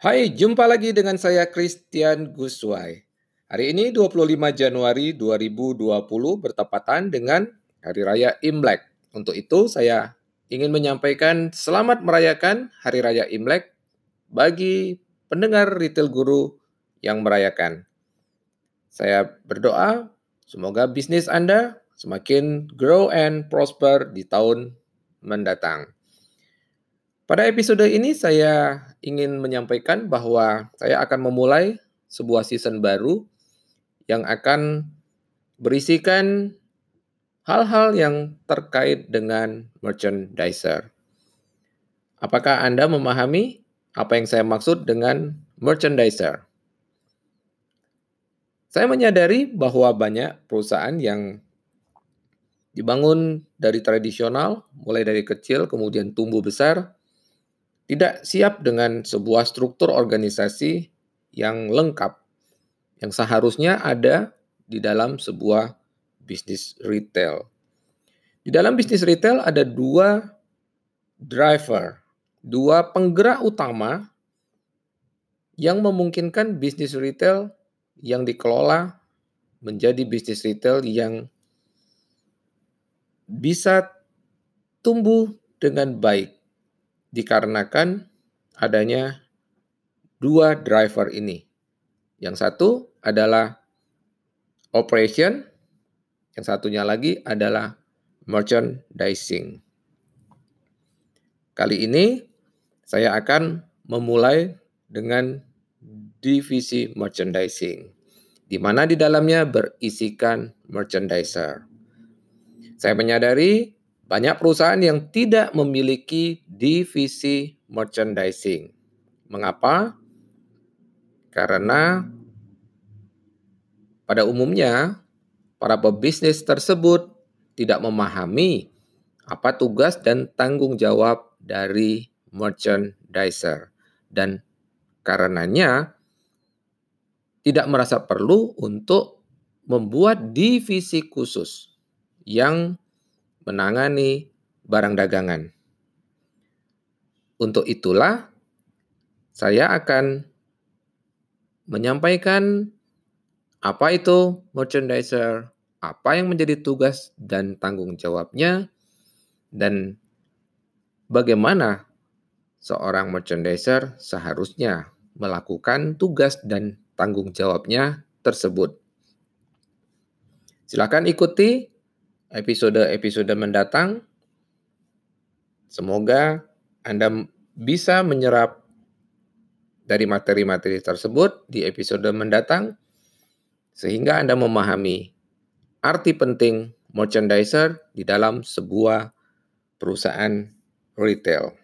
Hai, jumpa lagi dengan saya Christian Guswai. Hari ini 25 Januari 2020 bertepatan dengan Hari Raya Imlek. Untuk itu saya ingin menyampaikan selamat merayakan Hari Raya Imlek bagi pendengar Retail Guru yang merayakan. Saya berdoa semoga bisnis Anda semakin grow and prosper di tahun mendatang. Pada episode ini saya ingin menyampaikan bahwa saya akan memulai sebuah season baru yang akan berisikan hal-hal yang terkait dengan merchandiser. Apakah Anda memahami apa yang saya maksud dengan merchandiser? Saya menyadari bahwa banyak perusahaan yang dibangun dari tradisional, mulai dari kecil kemudian tumbuh besar, tidak siap dengan sebuah struktur organisasi yang lengkap yang seharusnya ada di dalam sebuah bisnis retail. Di dalam bisnis retail ada dua driver, dua penggerak utama yang memungkinkan bisnis retail yang dikelola menjadi bisnis retail yang bisa tumbuh dengan baik dikarenakan adanya dua driver ini. Yang satu adalah operation, yang satunya lagi adalah merchandising. Kali ini saya akan memulai dengan divisi merchandising, di mana di dalamnya berisikan merchandiser. Saya menyadari banyak perusahaan yang tidak memiliki divisi merchandising. Mengapa? Karena pada umumnya para pebisnis tersebut tidak memahami apa tugas dan tanggung jawab dari merchandiser dan karenanya tidak merasa perlu untuk membuat divisi khusus yang menangani barang dagangan. Untuk itulah saya akan menyampaikan apa itu merchandiser, apa yang menjadi tugas dan tanggung jawabnya, dan bagaimana seorang merchandiser seharusnya melakukan tugas dan tanggung jawabnya tersebut. Silakan ikuti episode-episode mendatang. Semoga Anda bisa menyerap dari materi-materi tersebut di episode mendatang sehingga Anda memahami arti penting merchandiser di dalam sebuah perusahaan retail.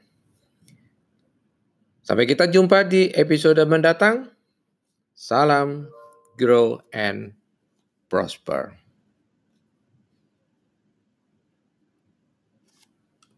Sampai kita jumpa di episode mendatang. Salam, grow, and prosper.